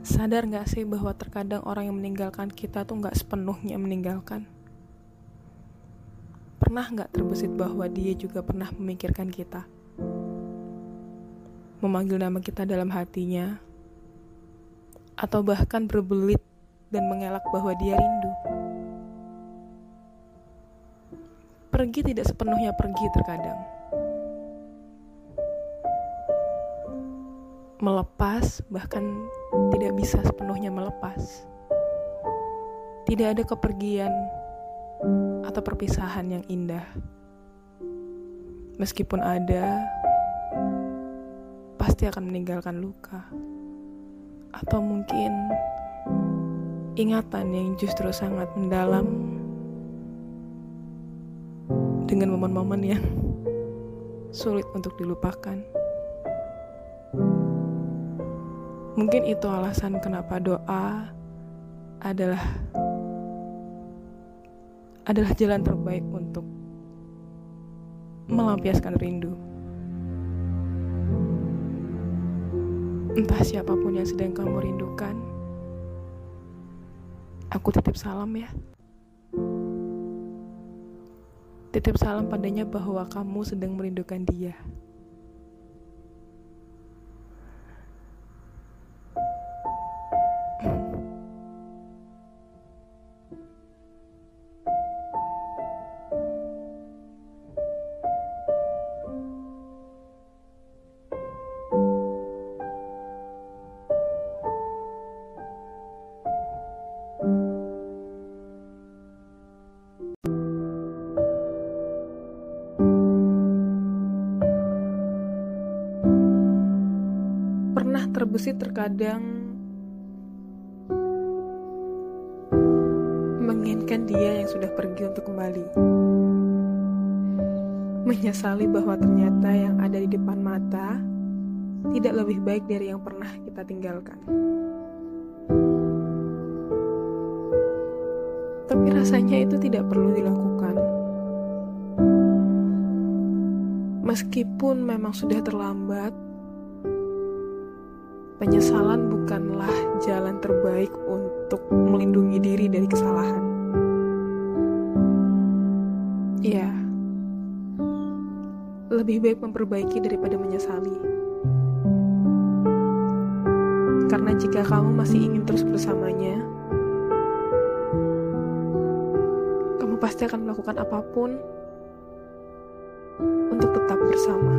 Sadar gak sih bahwa terkadang orang yang meninggalkan kita tuh gak sepenuhnya meninggalkan? Pernah gak terbesit bahwa dia juga pernah memikirkan kita? Memanggil nama kita dalam hatinya? Atau bahkan berbelit dan mengelak bahwa dia rindu? Pergi tidak sepenuhnya pergi terkadang. Melepas bahkan tidak bisa sepenuhnya melepas. Tidak ada kepergian atau perpisahan yang indah. Meskipun ada, pasti akan meninggalkan luka. Atau mungkin ingatan yang justru sangat mendalam dengan momen-momen yang sulit untuk dilupakan. Mungkin itu alasan kenapa doa adalah adalah jalan terbaik untuk melampiaskan rindu. Entah siapa pun yang sedang kamu rindukan, aku titip salam ya. Titip salam padanya bahwa kamu sedang merindukan dia. Pernah terbesit terkadang menginginkan dia yang sudah pergi untuk kembali. Menyesali bahwa ternyata yang ada di depan mata tidak lebih baik dari yang pernah kita tinggalkan. Tapi rasanya itu tidak perlu dilakukan. Meskipun memang sudah terlambat, penyesalan bukanlah jalan terbaik untuk melindungi diri dari kesalahan. Ya, lebih baik memperbaiki daripada menyesali. Karena jika kamu masih ingin terus bersamanya, kamu pasti akan melakukan apa pun untuk tetap bersama.